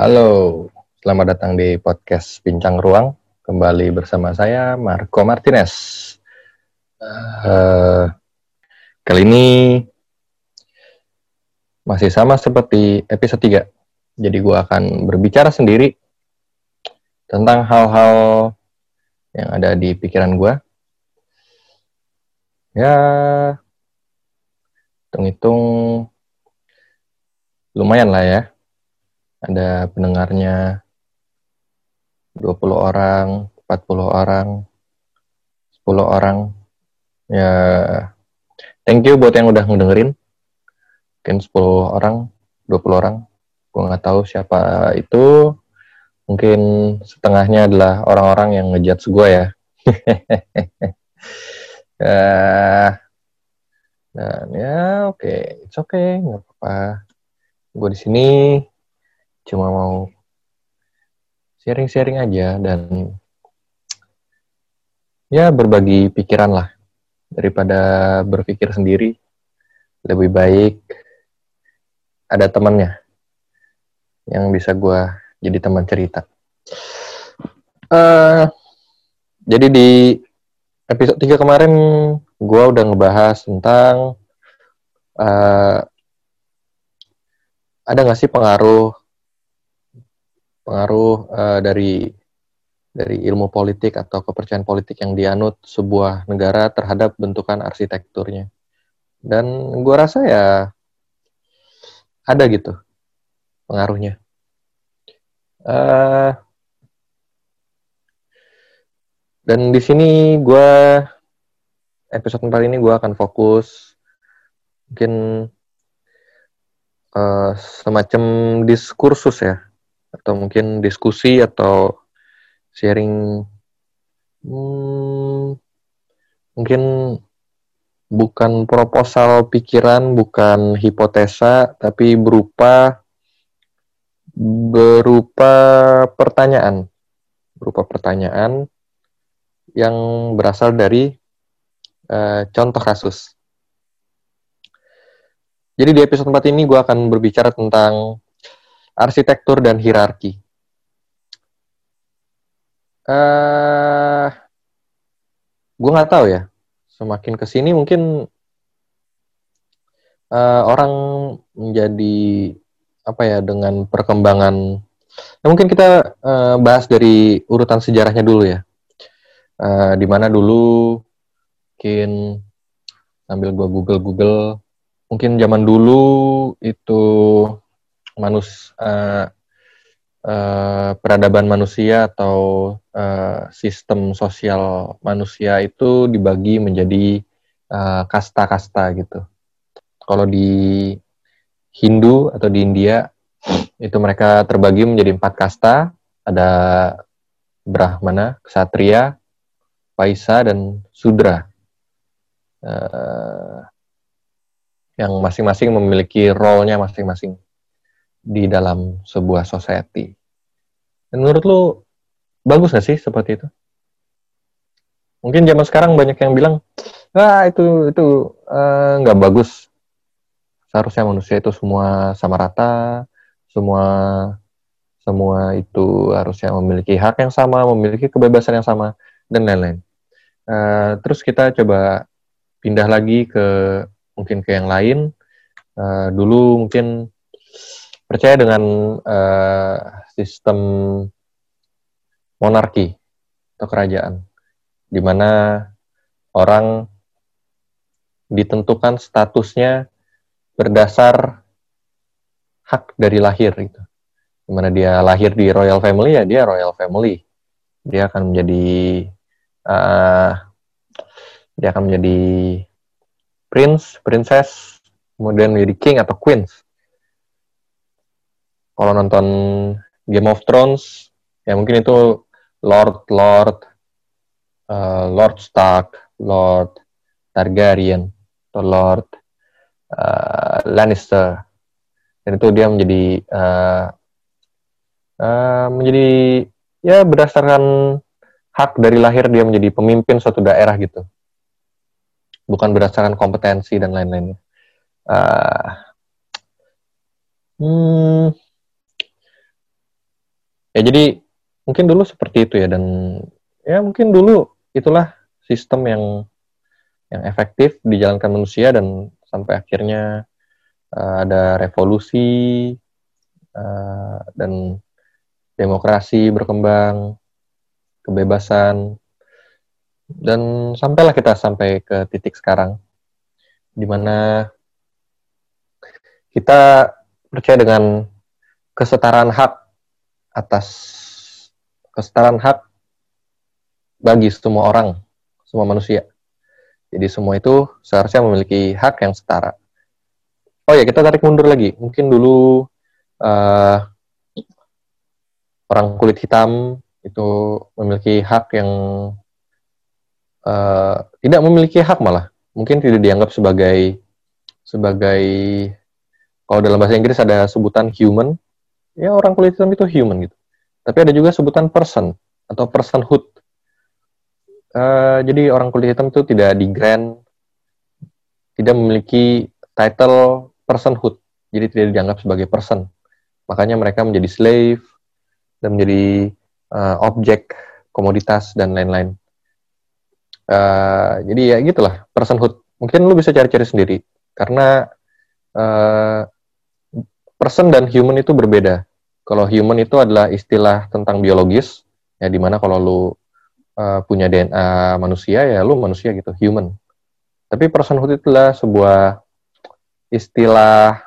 Halo, selamat datang di podcast Bincang Ruang. Kembali bersama saya, Marco Martinez. Uh, kali ini masih sama seperti episode 3. Jadi gue akan berbicara sendiri tentang hal-hal yang ada di pikiran gue. Ya, hitung-hitung lumayan lah ya. Ada pendengarnya 20 orang, 40 orang, 10 orang. Ya, thank you buat yang udah ngedengerin. Mungkin 10 orang, 20 orang. Gue nggak tahu siapa itu. Mungkin setengahnya adalah orang-orang yang ngejudge gue ya. uh, dan ya oke, okay. it's okay, nggak apa-apa gue di sini cuma mau sharing-sharing aja dan ya berbagi pikiran lah daripada berpikir sendiri lebih baik ada temannya yang bisa gue jadi teman cerita. Uh, jadi di episode 3 kemarin gue udah ngebahas tentang uh, ada nggak sih pengaruh pengaruh uh, dari dari ilmu politik atau kepercayaan politik yang dianut sebuah negara terhadap bentukan arsitekturnya. Dan gue rasa ya ada gitu pengaruhnya. Uh, dan di sini gue episode kali ini gue akan fokus mungkin uh, semacam diskursus ya atau mungkin diskusi atau sharing hmm, mungkin bukan proposal pikiran bukan hipotesa tapi berupa berupa pertanyaan. Berupa pertanyaan yang berasal dari uh, contoh kasus. Jadi di episode 4 ini gue akan berbicara tentang arsitektur dan hierarki. Uh, gue nggak tahu ya. Semakin ke sini mungkin uh, orang menjadi apa ya dengan perkembangan. Nah, mungkin kita uh, bahas dari urutan sejarahnya dulu ya. Uh, di mana dulu mungkin sambil gue google google mungkin zaman dulu itu manus uh, uh, peradaban manusia atau uh, sistem sosial manusia itu dibagi menjadi kasta-kasta uh, gitu. Kalau di Hindu atau di India itu mereka terbagi menjadi empat kasta, ada Brahmana, Ksatria, Vaisa, dan Sudra. Uh, yang masing-masing memiliki role-nya masing-masing di dalam sebuah society. Menurut lu bagus gak sih seperti itu? Mungkin zaman sekarang banyak yang bilang, ah itu itu eh, nggak uh, bagus. Seharusnya manusia itu semua sama rata, semua semua itu harusnya memiliki hak yang sama, memiliki kebebasan yang sama, dan lain-lain. Uh, terus kita coba pindah lagi ke mungkin ke yang lain. Uh, dulu mungkin percaya dengan uh, sistem monarki atau kerajaan, di mana orang ditentukan statusnya berdasar hak dari lahir gitu. Di mana dia lahir di royal family ya dia royal family. Dia akan menjadi uh, dia akan menjadi prince, princess, kemudian menjadi king atau queens. Kalau nonton Game of Thrones, ya mungkin itu Lord, Lord, uh, Lord Stark, Lord Targaryen, atau Lord uh, Lannister. Dan itu dia menjadi uh, uh, menjadi ya berdasarkan hak dari lahir dia menjadi pemimpin suatu daerah gitu bukan berdasarkan kompetensi dan lain-lainnya. Uh, hmm, ya jadi mungkin dulu seperti itu ya dan ya mungkin dulu itulah sistem yang yang efektif dijalankan manusia dan sampai akhirnya uh, ada revolusi uh, dan demokrasi berkembang, kebebasan, dan sampailah kita sampai ke titik sekarang, di mana kita percaya dengan kesetaraan hak atas kesetaraan hak bagi semua orang, semua manusia. Jadi semua itu seharusnya memiliki hak yang setara. Oh ya, kita tarik mundur lagi. Mungkin dulu uh, orang kulit hitam itu memiliki hak yang uh, tidak memiliki hak malah. Mungkin tidak dianggap sebagai sebagai kalau dalam bahasa Inggris ada sebutan human, ya orang kulit hitam itu human gitu. Tapi ada juga sebutan person atau personhood Uh, jadi orang kulit hitam itu tidak di grant, tidak memiliki title personhood, jadi tidak dianggap sebagai person. Makanya mereka menjadi slave dan menjadi uh, objek, komoditas dan lain-lain. Uh, jadi ya gitulah personhood. Mungkin lu bisa cari-cari sendiri karena uh, person dan human itu berbeda. Kalau human itu adalah istilah tentang biologis, ya di mana kalau lu uh, punya DNA manusia ya lu manusia gitu human. Tapi personhood itulah sebuah istilah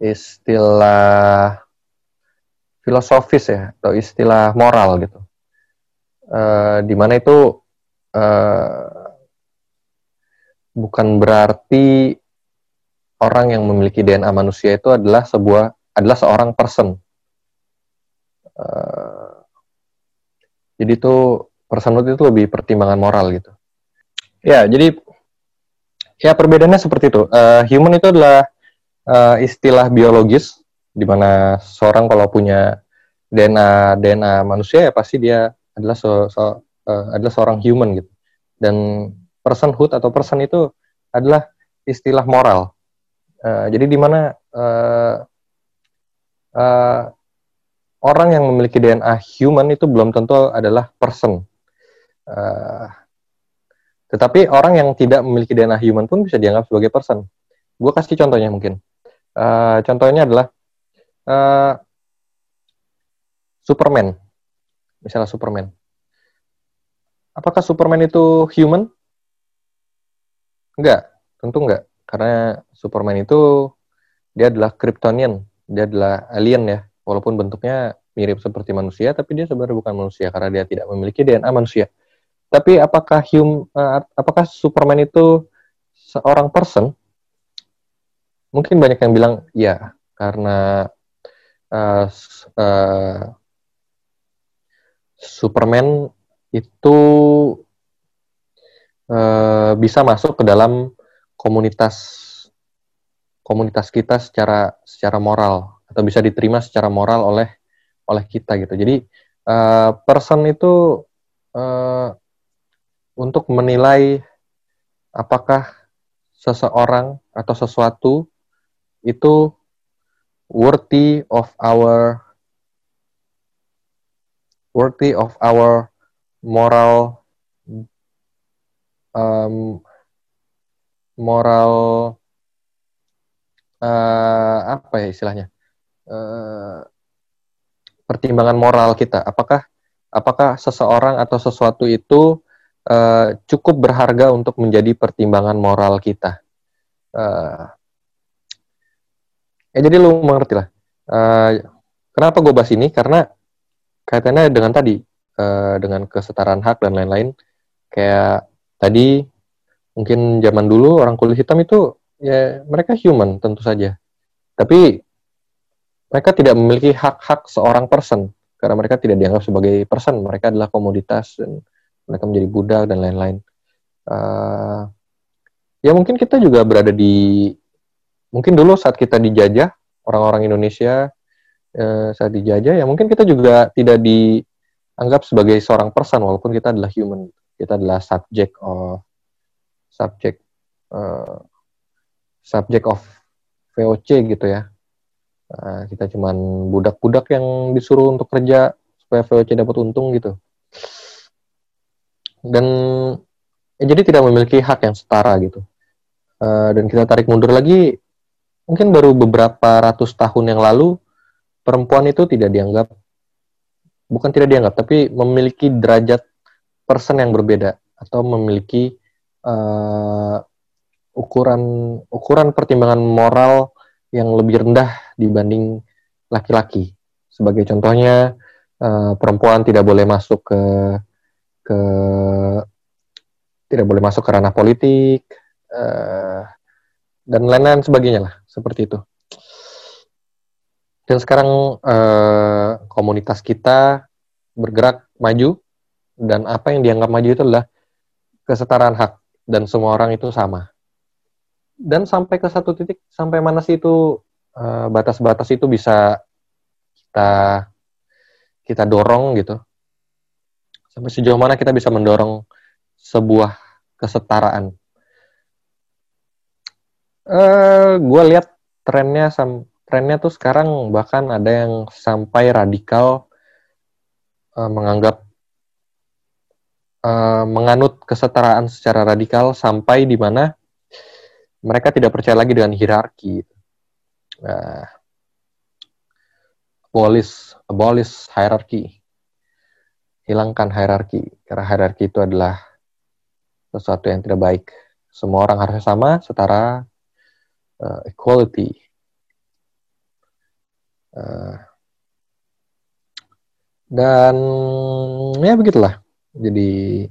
istilah filosofis ya atau istilah moral gitu. Uh, di mana itu uh, bukan berarti orang yang memiliki DNA manusia itu adalah sebuah adalah seorang person uh, jadi itu personhood itu lebih pertimbangan moral gitu. Ya, jadi ya perbedaannya seperti itu. Uh, human itu adalah uh, istilah biologis di mana seorang kalau punya DNA DNA manusia ya pasti dia adalah so, so, uh, adalah seorang human gitu. Dan personhood atau person itu adalah istilah moral. Uh, jadi di mana uh, uh, orang yang memiliki DNA human itu belum tentu adalah person. Uh, tetapi orang yang tidak memiliki DNA human pun bisa dianggap sebagai person. Gue kasih contohnya mungkin. Uh, contohnya adalah uh, Superman. Misalnya Superman. Apakah Superman itu human? Enggak, tentu enggak. Karena Superman itu dia adalah Kryptonian, dia adalah alien ya walaupun bentuknya mirip seperti manusia, tapi dia sebenarnya bukan manusia karena dia tidak memiliki DNA manusia. Tapi apakah hum, uh, apakah Superman itu seorang person? Mungkin banyak yang bilang ya, karena uh, uh, Superman itu uh, bisa masuk ke dalam komunitas komunitas kita secara secara moral atau bisa diterima secara moral oleh oleh kita gitu. Jadi uh, person itu uh, untuk menilai apakah seseorang atau sesuatu itu worthy of our worthy of our moral um, moral uh, apa ya istilahnya Eh, pertimbangan moral kita. Apakah apakah seseorang atau sesuatu itu uh, cukup berharga untuk menjadi pertimbangan moral kita? Uh, ya jadi lu mengerti lah. Uh, kenapa gue bahas ini? Karena kaitannya dengan tadi uh, dengan kesetaraan hak dan lain-lain. Kayak tadi mungkin zaman dulu orang kulit hitam itu ya mereka human tentu saja. Tapi mereka tidak memiliki hak-hak seorang person. Karena mereka tidak dianggap sebagai person. Mereka adalah komoditas dan mereka menjadi budak dan lain-lain. Uh, ya mungkin kita juga berada di mungkin dulu saat kita dijajah orang-orang Indonesia uh, saat dijajah ya mungkin kita juga tidak dianggap sebagai seorang person walaupun kita adalah human. Kita adalah subject of subject uh, subject of VOC gitu ya. Uh, kita cuman budak-budak yang disuruh untuk kerja supaya VOC dapat untung gitu. Dan ya, jadi tidak memiliki hak yang setara gitu. Uh, dan kita tarik mundur lagi mungkin baru beberapa ratus tahun yang lalu perempuan itu tidak dianggap bukan tidak dianggap tapi memiliki derajat person yang berbeda atau memiliki uh, ukuran ukuran pertimbangan moral yang lebih rendah dibanding laki-laki. Sebagai contohnya, uh, perempuan tidak boleh masuk ke ke tidak boleh masuk ke ranah politik uh, dan lain-lain sebagainya lah, seperti itu. Dan sekarang uh, komunitas kita bergerak maju dan apa yang dianggap maju itu adalah kesetaraan hak dan semua orang itu sama dan sampai ke satu titik sampai mana sih itu eh, batas-batas itu bisa kita kita dorong gitu. Sampai sejauh mana kita bisa mendorong sebuah kesetaraan. Uh, eh, gue lihat trennya sam trennya tuh sekarang bahkan ada yang sampai radikal uh, menganggap uh, menganut kesetaraan secara radikal sampai di mana mereka tidak percaya lagi dengan hierarki. Nah, abolish, abolish hierarchy. Hilangkan hierarki, karena hierarki itu adalah sesuatu yang tidak baik. Semua orang harus sama, setara, uh, equality. Uh, dan ya begitulah. Jadi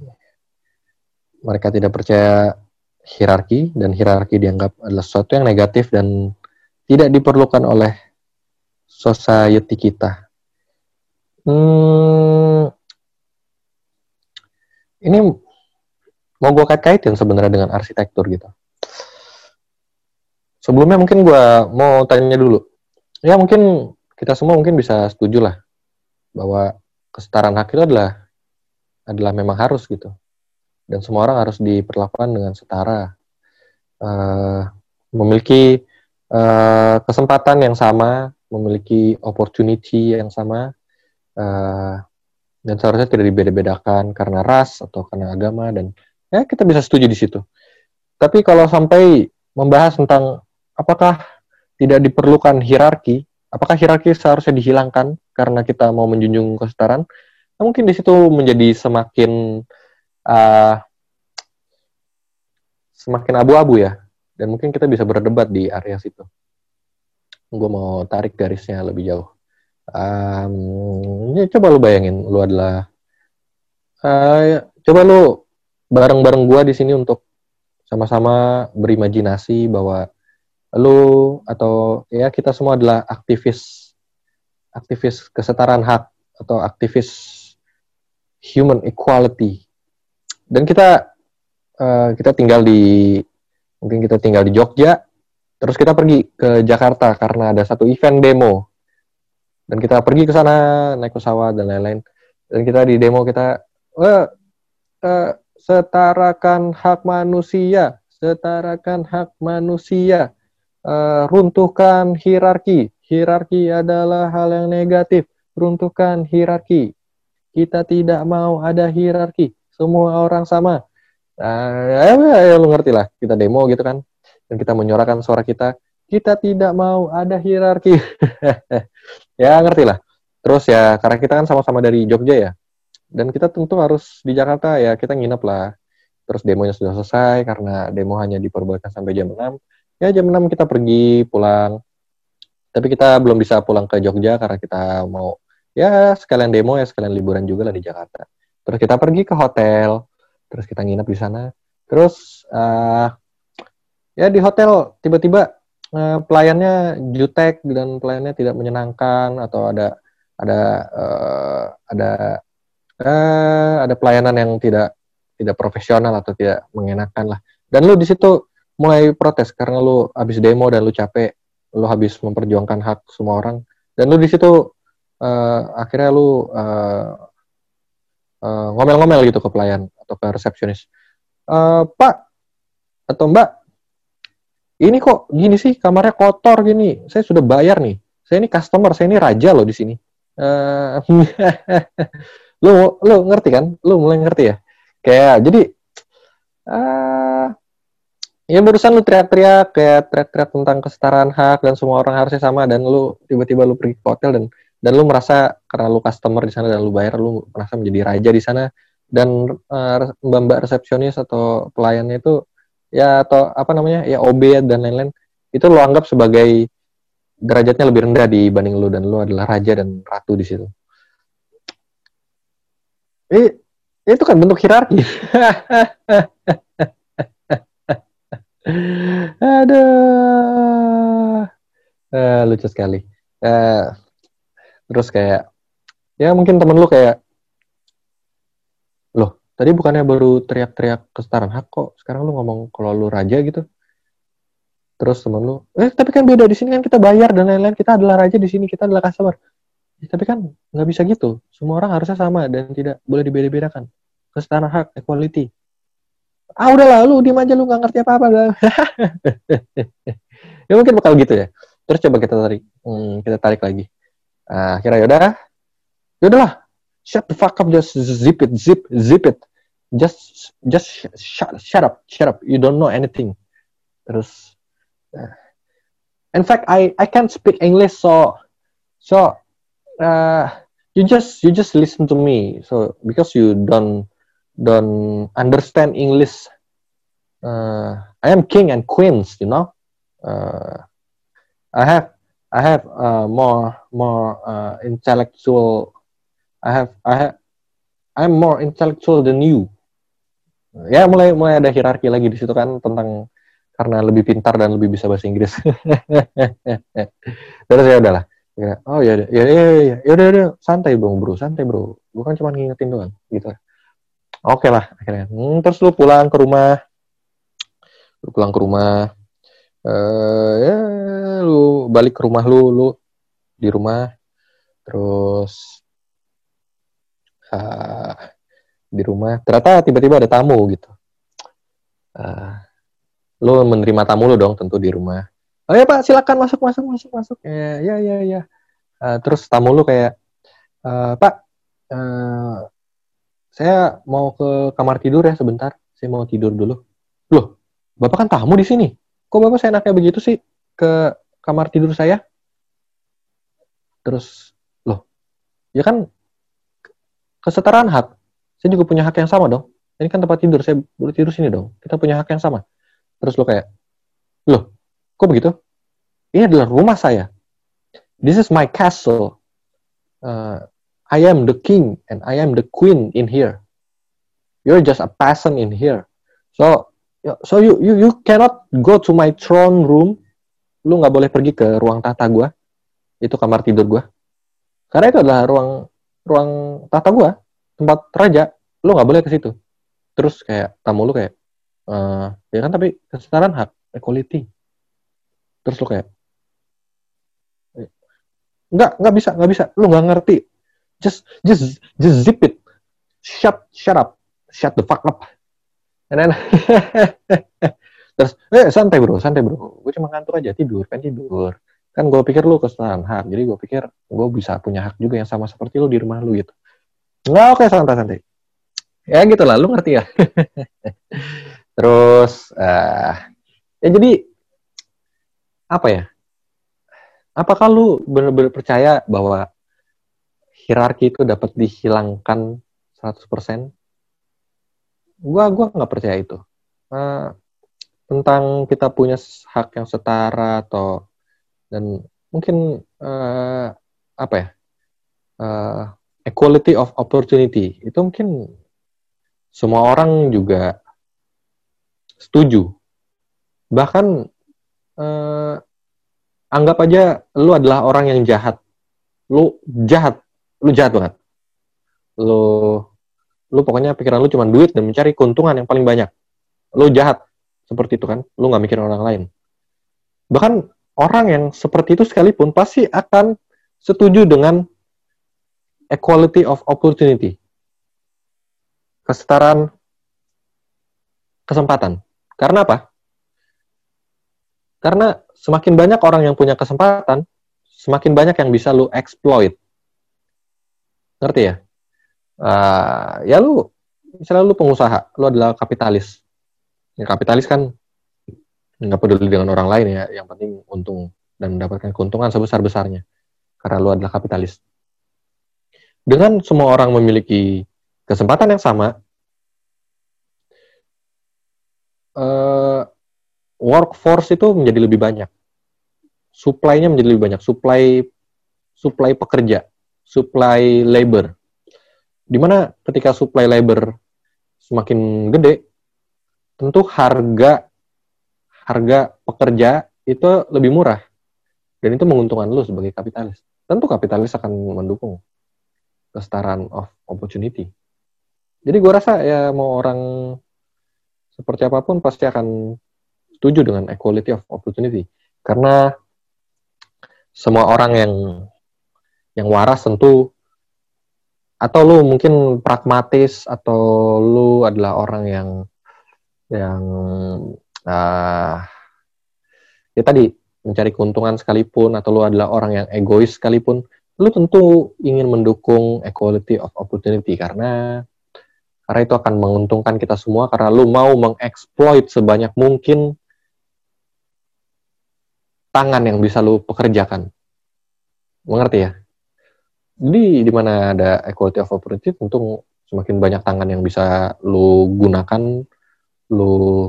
mereka tidak percaya hierarki dan hierarki dianggap adalah sesuatu yang negatif dan tidak diperlukan oleh society kita. Hmm, ini mau gue kait-kaitin sebenarnya dengan arsitektur gitu. Sebelumnya mungkin gue mau tanya dulu. Ya mungkin kita semua mungkin bisa setuju lah bahwa kesetaraan hak itu adalah adalah memang harus gitu dan semua orang harus diperlakukan dengan setara. Uh, memiliki uh, kesempatan yang sama memiliki opportunity yang sama uh, dan seharusnya tidak dibeda-bedakan karena ras atau karena agama dan ya kita bisa setuju di situ. Tapi kalau sampai membahas tentang apakah tidak diperlukan hierarki apakah hierarki seharusnya dihilangkan karena kita mau menjunjung kesetaraan nah, mungkin di situ menjadi semakin uh, semakin abu-abu ya. Dan mungkin kita bisa berdebat di area situ. Gue mau tarik garisnya lebih jauh. Um, ya coba lu bayangin, lu adalah uh, coba lu bareng-bareng gue di sini untuk sama-sama berimajinasi bahwa lu atau ya kita semua adalah aktivis aktivis kesetaraan hak atau aktivis human equality dan kita uh, kita tinggal di mungkin kita tinggal di Jogja terus kita pergi ke Jakarta karena ada satu event demo. Dan kita pergi ke sana naik pesawat dan lain-lain. Dan kita di demo kita uh, uh, setarakan hak manusia setarakan hak manusia uh, runtuhkan hierarki. Hierarki adalah hal yang negatif runtuhkan hierarki. Kita tidak mau ada hierarki semua orang sama. Ya, ya, ya lu ngerti lah, kita demo gitu kan, dan kita menyuarakan suara kita, kita tidak mau ada hierarki. ya ngerti lah. Terus ya, karena kita kan sama-sama dari Jogja ya, dan kita tentu harus di Jakarta ya, kita nginep lah. Terus demonya sudah selesai, karena demo hanya diperbolehkan sampai jam 6. Ya jam 6 kita pergi, pulang. Tapi kita belum bisa pulang ke Jogja karena kita mau, ya sekalian demo ya, sekalian liburan juga lah di Jakarta. Terus kita pergi ke hotel, terus kita nginep di sana. Terus uh, ya di hotel tiba-tiba uh, pelayannya jutek dan pelayannya tidak menyenangkan atau ada ada uh, ada uh, ada pelayanan yang tidak tidak profesional atau tidak mengenakan lah. Dan lu di situ mulai protes karena lu habis demo dan lu capek, lu habis memperjuangkan hak semua orang dan lu di situ uh, akhirnya lu uh, eh, ngomel-ngomel gitu ke pelayan atau ke resepsionis. Uh, Pak atau Mbak, ini kok gini sih kamarnya kotor gini. Saya sudah bayar nih. saya ini customer, saya ini raja loh di sini. Uh, lu lu ngerti kan? Lu mulai ngerti ya? Kayak jadi uh, ya barusan lu teriak-teriak kayak teriak-teriak tentang kesetaraan hak dan semua orang harusnya sama dan lu tiba-tiba lu pergi ke hotel dan dan lu merasa karena lu customer di sana dan lu bayar lu merasa menjadi raja di sana dan uh, mbak-mbak resepsionis atau pelayannya itu ya atau apa namanya ya OB dan lain-lain itu lo anggap sebagai derajatnya lebih rendah dibanding lu dan lu adalah raja dan ratu di situ. Eh, itu kan bentuk hierarki. Aduh. Uh, lucu sekali. Uh, terus kayak ya mungkin temen lu kayak loh tadi bukannya baru teriak-teriak kesetaraan hak kok? Sekarang lu ngomong kalau lu raja gitu. Terus temen lu eh tapi kan beda di sini kan kita bayar dan lain-lain. Kita adalah raja di sini kita adalah customer. Ya, tapi kan nggak bisa gitu. Semua orang harusnya sama dan tidak boleh dibeda-bedakan. Kesetaraan hak equality. Ah udah lalu di aja lu nggak ngerti apa apa ya mungkin bakal gitu ya. Terus coba kita tarik hmm, kita tarik lagi Nah, kira yaudah, yaudahlah, shut the fuck up, just zip it, zip, zip it, just, just shut, shut up, shut up, you don't know anything. Terus, uh, in fact, I, I can't speak English, so, so, uh, you just, you just listen to me. So, because you don't, don't understand English, uh, I am king and queens, you know. Uh, I have I have uh, more more uh, intellectual. I have I have I'm more intellectual than you. Ya mulai mulai ada hierarki lagi di situ kan tentang karena lebih pintar dan lebih bisa bahasa Inggris. Terus ya udahlah. Ya, oh ya ya ya ya ya udah udah santai dong bro santai bro bukan cuma ngingetin doang gitu oke lah akhirnya hmm, terus lu pulang ke rumah lu pulang ke rumah uh, ya balik ke rumah lu lu di rumah. Terus uh, di rumah. Ternyata tiba-tiba ada tamu gitu. Uh, lu menerima tamu lu dong tentu di rumah. Oh ya pak silakan masuk masuk masuk masuk. Ya ya ya ya. Uh, terus tamu lu kayak uh, pak uh, saya mau ke kamar tidur ya sebentar. Saya mau tidur dulu. Loh bapak kan tamu di sini? Kok bapak saya enaknya begitu sih ke kamar tidur saya. Terus loh ya kan kesetaraan hak. Saya juga punya hak yang sama dong. Ini kan tempat tidur saya boleh tidur sini dong. Kita punya hak yang sama. Terus lo kayak loh kok begitu? Ini adalah rumah saya. This is my castle. Uh, I am the king and I am the queen in here. You're just a peasant in here. So so you you you cannot go to my throne room lu nggak boleh pergi ke ruang tata gua. Itu kamar tidur gua. Karena itu adalah ruang ruang tata gua tempat raja. Lu nggak boleh ke situ. Terus kayak tamu lu kayak uh, ya kan tapi kesetaraan hak equality. Terus lu kayak nggak nggak bisa nggak bisa. Lu nggak ngerti. Just just just zip it. Shut shut up. Shut the fuck up. Dan terus eh santai bro santai bro. Gue cuma ngantuk aja tidur kan tidur. Kan gue pikir lu kesalahan hak jadi gue pikir gue bisa punya hak juga yang sama seperti lu di rumah lu gitu. Nggak oke santai santai. Ya gitu lah lu ngerti ya. Terus uh, ya jadi apa ya? Apakah lu benar-benar percaya bahwa hierarki itu dapat dihilangkan 100%? gua gua nggak percaya itu. Uh, tentang kita punya hak yang setara atau dan mungkin uh, apa ya uh, equality of opportunity. Itu mungkin semua orang juga setuju. Bahkan uh, anggap aja lu adalah orang yang jahat. Lu jahat. Lu jahat banget. Lu lu pokoknya pikiran lu cuma duit dan mencari keuntungan yang paling banyak. Lu jahat seperti itu kan lu nggak mikirin orang lain bahkan orang yang seperti itu sekalipun pasti akan setuju dengan equality of opportunity kesetaraan kesempatan karena apa karena semakin banyak orang yang punya kesempatan semakin banyak yang bisa lu exploit. Ngerti ya? Uh, ya lu, misalnya lu pengusaha, lu adalah kapitalis. Ya, kapitalis kan nggak peduli dengan orang lain ya, yang penting untung dan mendapatkan keuntungan sebesar-besarnya. Karena lu adalah kapitalis. Dengan semua orang memiliki kesempatan yang sama, uh, workforce itu menjadi lebih banyak. Supply-nya menjadi lebih banyak. Supply supply pekerja, supply labor. Di mana ketika supply labor semakin gede, tentu harga harga pekerja itu lebih murah dan itu menguntungkan lu sebagai kapitalis. Tentu kapitalis akan mendukung kesetaraan of opportunity. Jadi gue rasa ya mau orang seperti apa pun pasti akan setuju dengan equality of opportunity karena semua orang yang yang waras tentu atau lu mungkin pragmatis atau lu adalah orang yang yang uh, ya tadi mencari keuntungan sekalipun atau lu adalah orang yang egois sekalipun lu tentu ingin mendukung equality of opportunity karena karena itu akan menguntungkan kita semua karena lu mau mengeksploit sebanyak mungkin tangan yang bisa lu pekerjakan. Mengerti ya? Jadi di mana ada equality of opportunity tentu semakin banyak tangan yang bisa lu gunakan, lu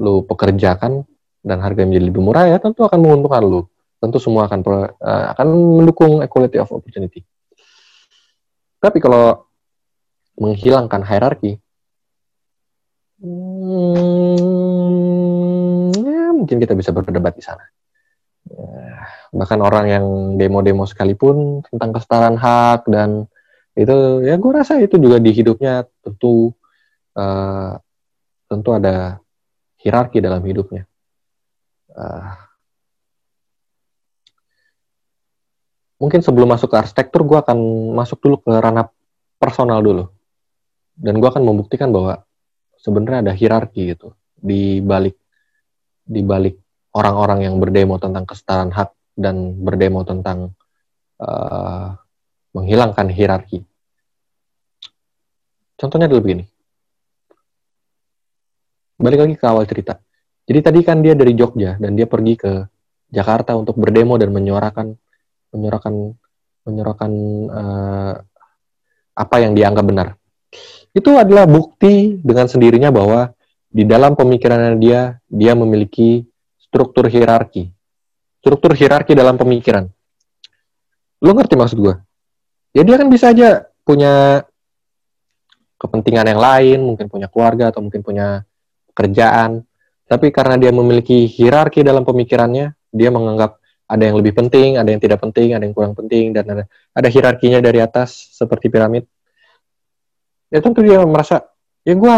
lu pekerjakan dan harga menjadi lebih murah ya tentu akan menguntungkan lu. Tentu semua akan uh, akan mendukung equality of opportunity. Tapi kalau menghilangkan hierarki, hmm, ya mungkin kita bisa berdebat di sana bahkan orang yang demo-demo sekalipun tentang kesetaraan hak dan itu ya gue rasa itu juga di hidupnya tentu uh, tentu ada hierarki dalam hidupnya uh, mungkin sebelum masuk ke arsitektur gue akan masuk dulu ke ranah personal dulu dan gue akan membuktikan bahwa sebenarnya ada hierarki gitu di balik di balik orang-orang yang berdemo tentang kesetaraan hak dan berdemo tentang uh, menghilangkan hierarki. Contohnya adalah begini. Balik lagi ke awal cerita. Jadi tadi kan dia dari Jogja dan dia pergi ke Jakarta untuk berdemo dan menyuarakan menyuarakan menyuarakan uh, apa yang dianggap benar. Itu adalah bukti dengan sendirinya bahwa di dalam pemikirannya dia dia memiliki struktur hierarki. Struktur hierarki dalam pemikiran. Lu ngerti maksud gue? Ya dia kan bisa aja punya kepentingan yang lain, mungkin punya keluarga atau mungkin punya pekerjaan. Tapi karena dia memiliki hierarki dalam pemikirannya, dia menganggap ada yang lebih penting, ada yang tidak penting, ada yang kurang penting, dan ada, ada hierarkinya dari atas seperti piramid. Ya tentu dia merasa, ya gue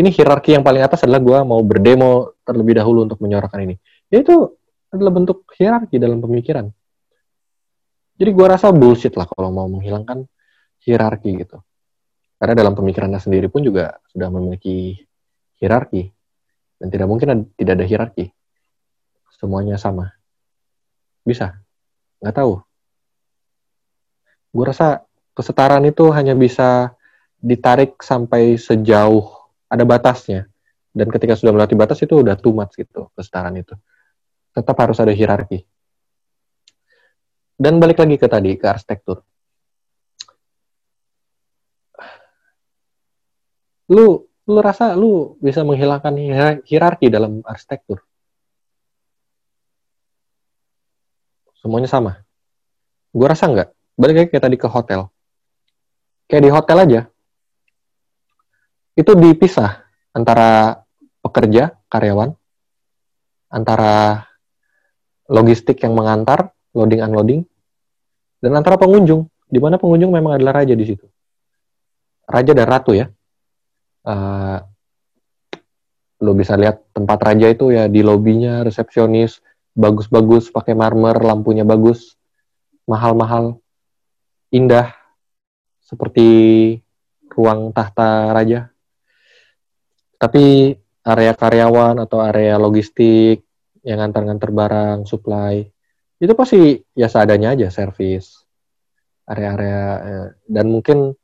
ini hierarki yang paling atas adalah gue mau berdemo terlebih dahulu untuk menyuarakan ini. Ya itu adalah bentuk hierarki dalam pemikiran. Jadi gue rasa bullshit lah kalau mau menghilangkan hierarki gitu. Karena dalam pemikirannya sendiri pun juga sudah memiliki hierarki. Dan tidak mungkin tidak ada hierarki. Semuanya sama. Bisa. Nggak tahu. Gue rasa kesetaraan itu hanya bisa ditarik sampai sejauh ada batasnya. Dan ketika sudah melewati batas itu udah too much gitu kesetaraan itu. Tetap harus ada hierarki. Dan balik lagi ke tadi, ke arsitektur. Lu lu rasa lu bisa menghilangkan hierarki dalam arsitektur? Semuanya sama. Gue rasa enggak. Balik lagi kayak tadi ke hotel. Kayak di hotel aja, itu dipisah antara pekerja, karyawan, antara logistik yang mengantar, loading unloading, dan antara pengunjung, di mana pengunjung memang adalah raja di situ. Raja dan ratu ya. Uh, lo bisa lihat tempat raja itu ya di lobinya, resepsionis, bagus-bagus, pakai marmer, lampunya bagus, mahal-mahal, indah, seperti ruang tahta raja. Tapi area karyawan atau area logistik yang ngantar-ngantar barang, supply, itu pasti ya seadanya aja servis area-area eh, dan mungkin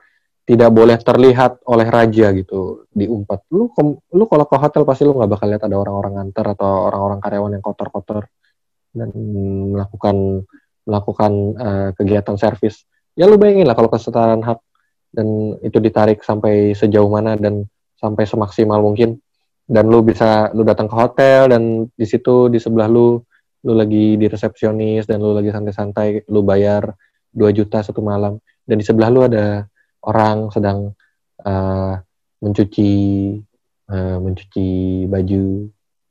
tidak boleh terlihat oleh raja gitu diumpat lu lu kalau ke hotel pasti lu nggak bakal lihat ada orang-orang nganter atau orang-orang karyawan yang kotor-kotor dan melakukan melakukan uh, kegiatan servis. Ya lu bayangin lah kalau kesetaraan hak dan itu ditarik sampai sejauh mana dan sampai semaksimal mungkin. Dan lu bisa lu datang ke hotel dan di situ di sebelah lu lu lagi di resepsionis dan lu lagi santai-santai lu bayar 2 juta satu malam. Dan di sebelah lu ada orang sedang uh, mencuci uh, mencuci baju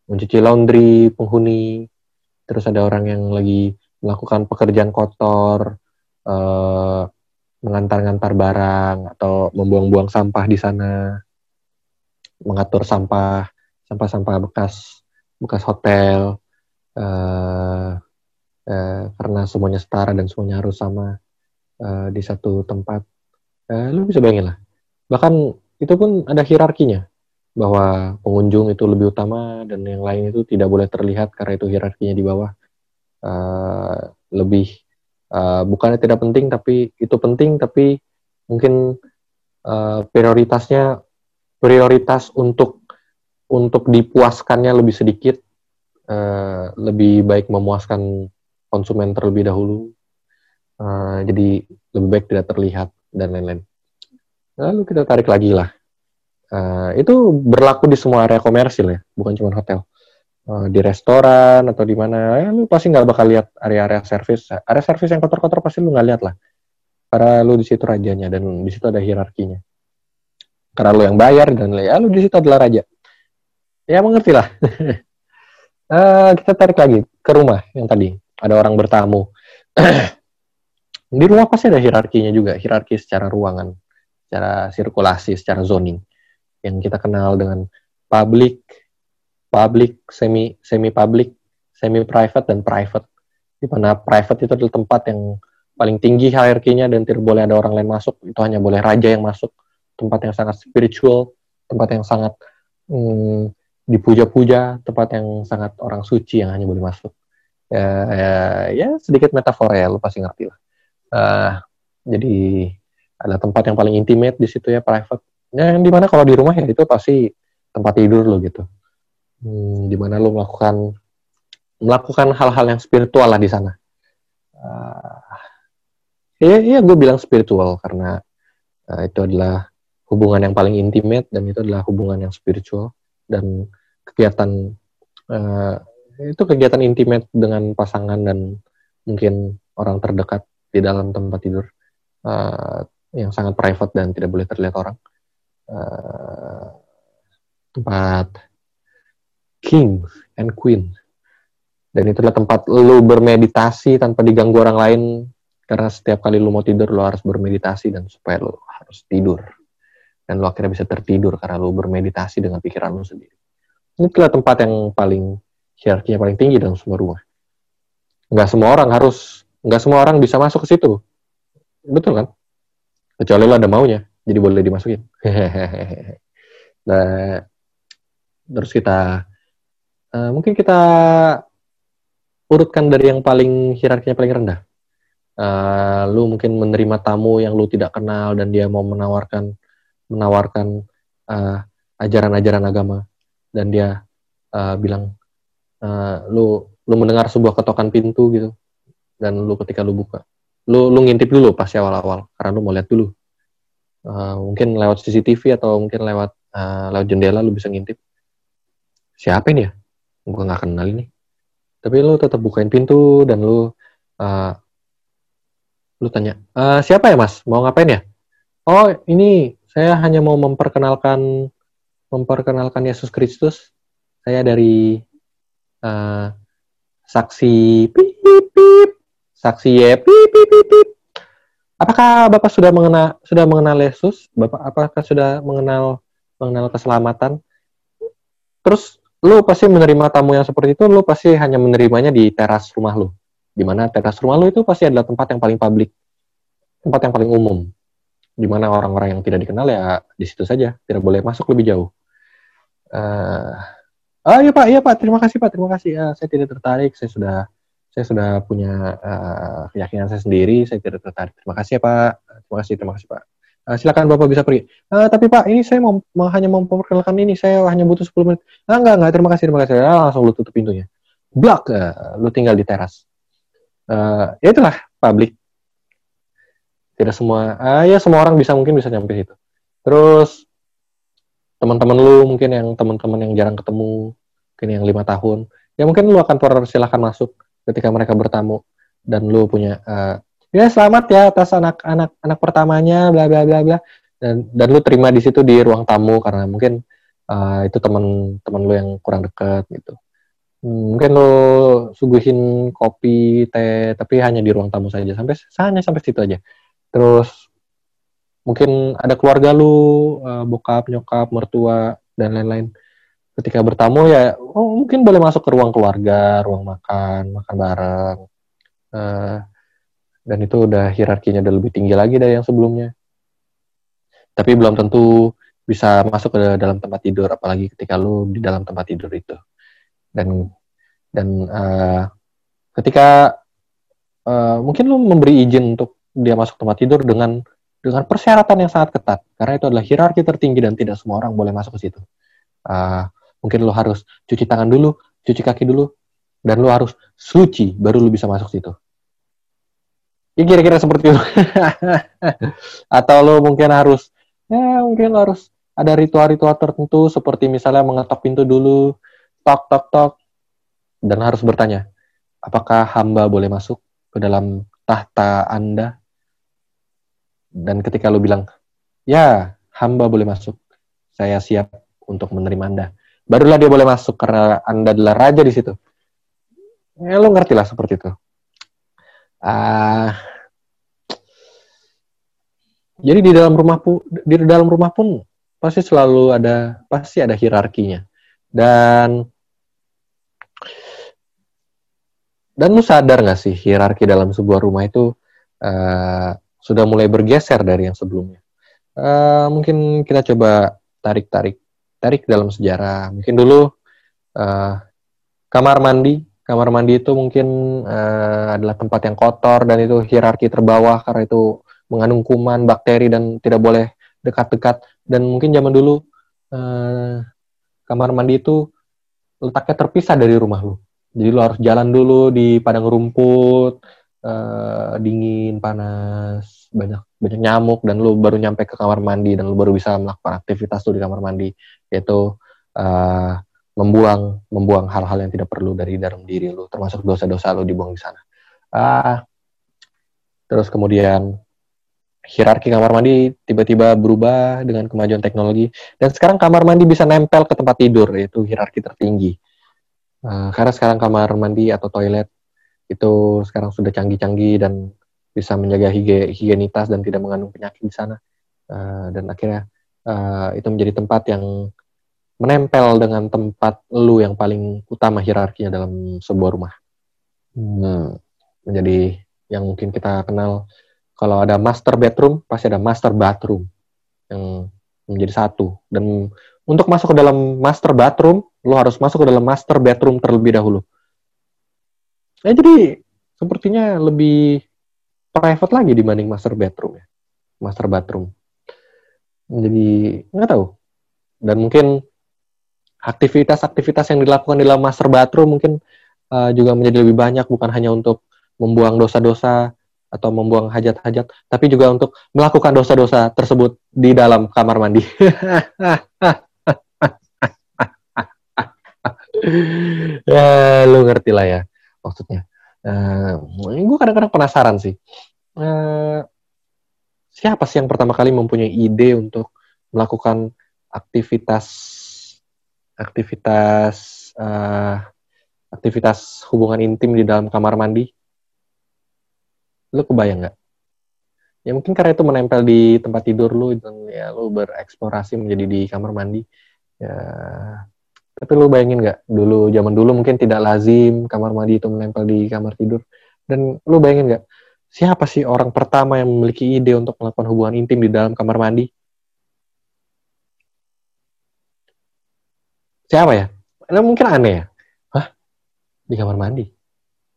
mencuci laundry penghuni. Terus ada orang yang lagi melakukan pekerjaan kotor uh, mengantar-ngantar barang atau membuang-buang sampah di sana mengatur sampah sampah-sampah bekas bekas hotel uh, uh, karena semuanya setara dan semuanya harus sama uh, di satu tempat uh, lu bisa bayangin lah. Bahkan itu pun ada hierarkinya bahwa pengunjung itu lebih utama dan yang lain itu tidak boleh terlihat karena itu hierarkinya di bawah. Uh, lebih uh, bukannya tidak penting tapi itu penting tapi mungkin uh, prioritasnya prioritas untuk untuk dipuaskannya lebih sedikit uh, lebih baik memuaskan konsumen terlebih dahulu. Uh, jadi lebih baik tidak terlihat dan lain-lain. Lalu kita tarik lagi lah. Uh, itu berlaku di semua area komersil ya bukan cuma hotel. Uh, di restoran atau di mana ya lu pasti nggak bakal lihat area-area servis area servis yang kotor-kotor pasti lu nggak lihat lah. Karena lu di situ rajanya dan di situ ada hierarkinya. Karena lu yang bayar dan ya lu di situ adalah raja. Ya mengerti lah. uh, kita tarik lagi ke rumah yang tadi. Ada orang bertamu. di rumah pasti ada hierarkinya juga, hierarki secara ruangan, secara sirkulasi, secara zoning yang kita kenal dengan public, public, semi semi public, semi private dan private. Di mana private itu adalah tempat yang paling tinggi hierarkinya dan tidak boleh ada orang lain masuk, itu hanya boleh raja yang masuk. Tempat yang sangat spiritual, tempat yang sangat hmm, dipuja-puja, tempat yang sangat orang suci yang hanya boleh masuk. Ya, ya, ya sedikit metafora ya, lu pasti ngerti lah. Uh, jadi ada tempat yang paling intimate di situ ya, private. Ya, yang di mana kalau di rumah ya itu pasti tempat tidur lo gitu. Hmm, di mana lo melakukan melakukan hal-hal yang spiritual lah di sana. Uh, iya, iya gue bilang spiritual karena uh, itu adalah hubungan yang paling intimate dan itu adalah hubungan yang spiritual dan kegiatan uh, itu kegiatan intimate dengan pasangan dan mungkin orang terdekat di dalam tempat tidur uh, yang sangat private dan tidak boleh terlihat orang uh, tempat king and queen dan itu adalah tempat lu bermeditasi tanpa diganggu orang lain karena setiap kali lu mau tidur lu harus bermeditasi dan supaya lu harus tidur dan lu akhirnya bisa tertidur karena lu bermeditasi dengan pikiran lu sendiri. Ini adalah tempat yang paling hierarkinya paling tinggi dalam semua rumah. Nggak semua orang harus, nggak semua orang bisa masuk ke situ. Betul kan? Kecuali lu ada maunya, jadi boleh dimasukin. nah, terus kita, uh, mungkin kita urutkan dari yang paling hierarkinya paling rendah. Uh, lu mungkin menerima tamu yang lu tidak kenal dan dia mau menawarkan menawarkan uh, ajaran-ajaran agama dan dia uh, bilang uh, lu lu mendengar sebuah ketokan pintu gitu dan lu ketika lu buka lu lu ngintip dulu pasti awal-awal karena lu mau lihat dulu. Uh, mungkin lewat CCTV atau mungkin lewat uh, lewat jendela lu bisa ngintip. Siapa ini ya? Gua nggak kenal ini. Tapi lu tetap bukain pintu dan lu uh, lu tanya uh, siapa ya mas? Mau ngapain ya? Oh ini saya hanya mau memperkenalkan memperkenalkan Yesus Kristus. Saya dari uh, saksi pip, pip, saksi ye pip, pip, pip, pip. Apakah Bapak sudah mengenal sudah mengenal Yesus? Bapak apakah sudah mengenal mengenal keselamatan? Terus lu pasti menerima tamu yang seperti itu, lu pasti hanya menerimanya di teras rumah lu. Di mana teras rumah lu itu pasti adalah tempat yang paling publik, tempat yang paling umum di mana orang-orang yang tidak dikenal ya di situ saja, tidak boleh masuk lebih jauh. Uh, oh iya Pak, iya Pak, terima kasih Pak, terima kasih. Uh, saya tidak tertarik, saya sudah saya sudah punya uh, keyakinan saya sendiri, saya tidak tertarik. Terima kasih ya Pak. Terima kasih, terima kasih Pak. Uh, silakan Bapak bisa pergi. Uh, tapi Pak, ini saya mau, mau hanya memperkenalkan ini, saya hanya butuh 10 menit. Ah, enggak, enggak, terima kasih, terima kasih. Ah, langsung lu tutup pintunya. Blok, uh, lu tinggal di teras. Uh, ya itulah publik. Tidak semua, uh, ya semua orang bisa mungkin bisa nyampe situ. Terus teman-teman lu mungkin yang teman-teman yang jarang ketemu, mungkin yang lima tahun, ya mungkin lu akan silahkan masuk ketika mereka bertamu dan lu punya uh, ya selamat ya atas anak-anak anak pertamanya bla bla bla bla. Dan dan lu terima di situ di ruang tamu karena mungkin uh, itu teman-teman lu yang kurang dekat gitu. Hmm, mungkin lu suguhin kopi teh tapi hanya di ruang tamu saja. Sampai hanya sampai situ aja. Terus mungkin ada keluarga lu uh, bokap nyokap mertua dan lain-lain ketika bertamu ya oh, mungkin boleh masuk ke ruang keluarga, ruang makan, makan bareng. Uh, dan itu udah hierarkinya udah lebih tinggi lagi dari yang sebelumnya. Tapi belum tentu bisa masuk ke dalam tempat tidur, apalagi ketika lu di dalam tempat tidur itu. Dan dan uh, ketika uh, mungkin lu memberi izin untuk dia masuk tempat tidur dengan dengan persyaratan yang sangat ketat, karena itu adalah hierarki tertinggi dan tidak semua orang boleh masuk ke situ. Uh, Mungkin lo harus cuci tangan dulu, cuci kaki dulu, dan lo harus suci baru lo bisa masuk situ. Ya kira-kira seperti itu. Atau lo mungkin harus, ya mungkin lo harus ada ritual-ritual tertentu seperti misalnya mengetok pintu dulu, tok tok tok, dan harus bertanya, apakah hamba boleh masuk ke dalam tahta Anda? Dan ketika lo bilang, ya hamba boleh masuk, saya siap untuk menerima Anda barulah dia boleh masuk karena anda adalah raja di situ. Ya lo ngerti lah seperti itu. Uh, jadi di dalam rumah pun di dalam rumah pun pasti selalu ada pasti ada hierarkinya. Dan dan lu sadar nggak sih hierarki dalam sebuah rumah itu uh, sudah mulai bergeser dari yang sebelumnya? Uh, mungkin kita coba tarik-tarik tarik dalam sejarah. Mungkin dulu uh, kamar mandi, kamar mandi itu mungkin uh, adalah tempat yang kotor dan itu hierarki terbawah karena itu mengandung kuman, bakteri dan tidak boleh dekat-dekat. Dan mungkin zaman dulu uh, kamar mandi itu letaknya terpisah dari rumah lu. Jadi lu harus jalan dulu di padang rumput, uh, dingin, panas, banyak banyak nyamuk dan lu baru nyampe ke kamar mandi dan lu baru bisa melakukan aktivitas tuh di kamar mandi yaitu uh, membuang membuang hal-hal yang tidak perlu dari dalam diri lu termasuk dosa-dosa lu dibuang di sana. Uh, terus kemudian hierarki kamar mandi tiba-tiba berubah dengan kemajuan teknologi dan sekarang kamar mandi bisa nempel ke tempat tidur yaitu hierarki tertinggi. Uh, karena sekarang kamar mandi atau toilet itu sekarang sudah canggih-canggih dan bisa menjaga higienitas dan tidak mengandung penyakit di sana. Uh, dan akhirnya uh, itu menjadi tempat yang menempel dengan tempat lu yang paling utama hierarkinya dalam sebuah rumah. Hmm, menjadi yang mungkin kita kenal kalau ada master bedroom pasti ada master bathroom yang menjadi satu. Dan untuk masuk ke dalam master bathroom lu harus masuk ke dalam master bedroom terlebih dahulu. Ya jadi sepertinya lebih private lagi dibanding master bedroom ya. Master bathroom. Jadi nggak tahu. Dan mungkin aktivitas-aktivitas yang dilakukan di dalam master bathroom mungkin uh, juga menjadi lebih banyak bukan hanya untuk membuang dosa-dosa atau membuang hajat-hajat, tapi juga untuk melakukan dosa-dosa tersebut di dalam kamar mandi. ya, lu ngerti lah ya maksudnya. Uh, gue kadang-kadang penasaran sih. Uh, siapa sih yang pertama kali mempunyai ide untuk melakukan aktivitas aktivitas uh, aktivitas hubungan intim di dalam kamar mandi? Lu kebayang nggak? Ya mungkin karena itu menempel di tempat tidur lu dan ya lu bereksplorasi menjadi di kamar mandi. Ya tapi lu bayangin nggak dulu zaman dulu mungkin tidak lazim kamar mandi itu menempel di kamar tidur. Dan lu bayangin nggak siapa sih orang pertama yang memiliki ide untuk melakukan hubungan intim di dalam kamar mandi? Siapa ya? Nah, mungkin aneh ya. Hah? Di kamar mandi?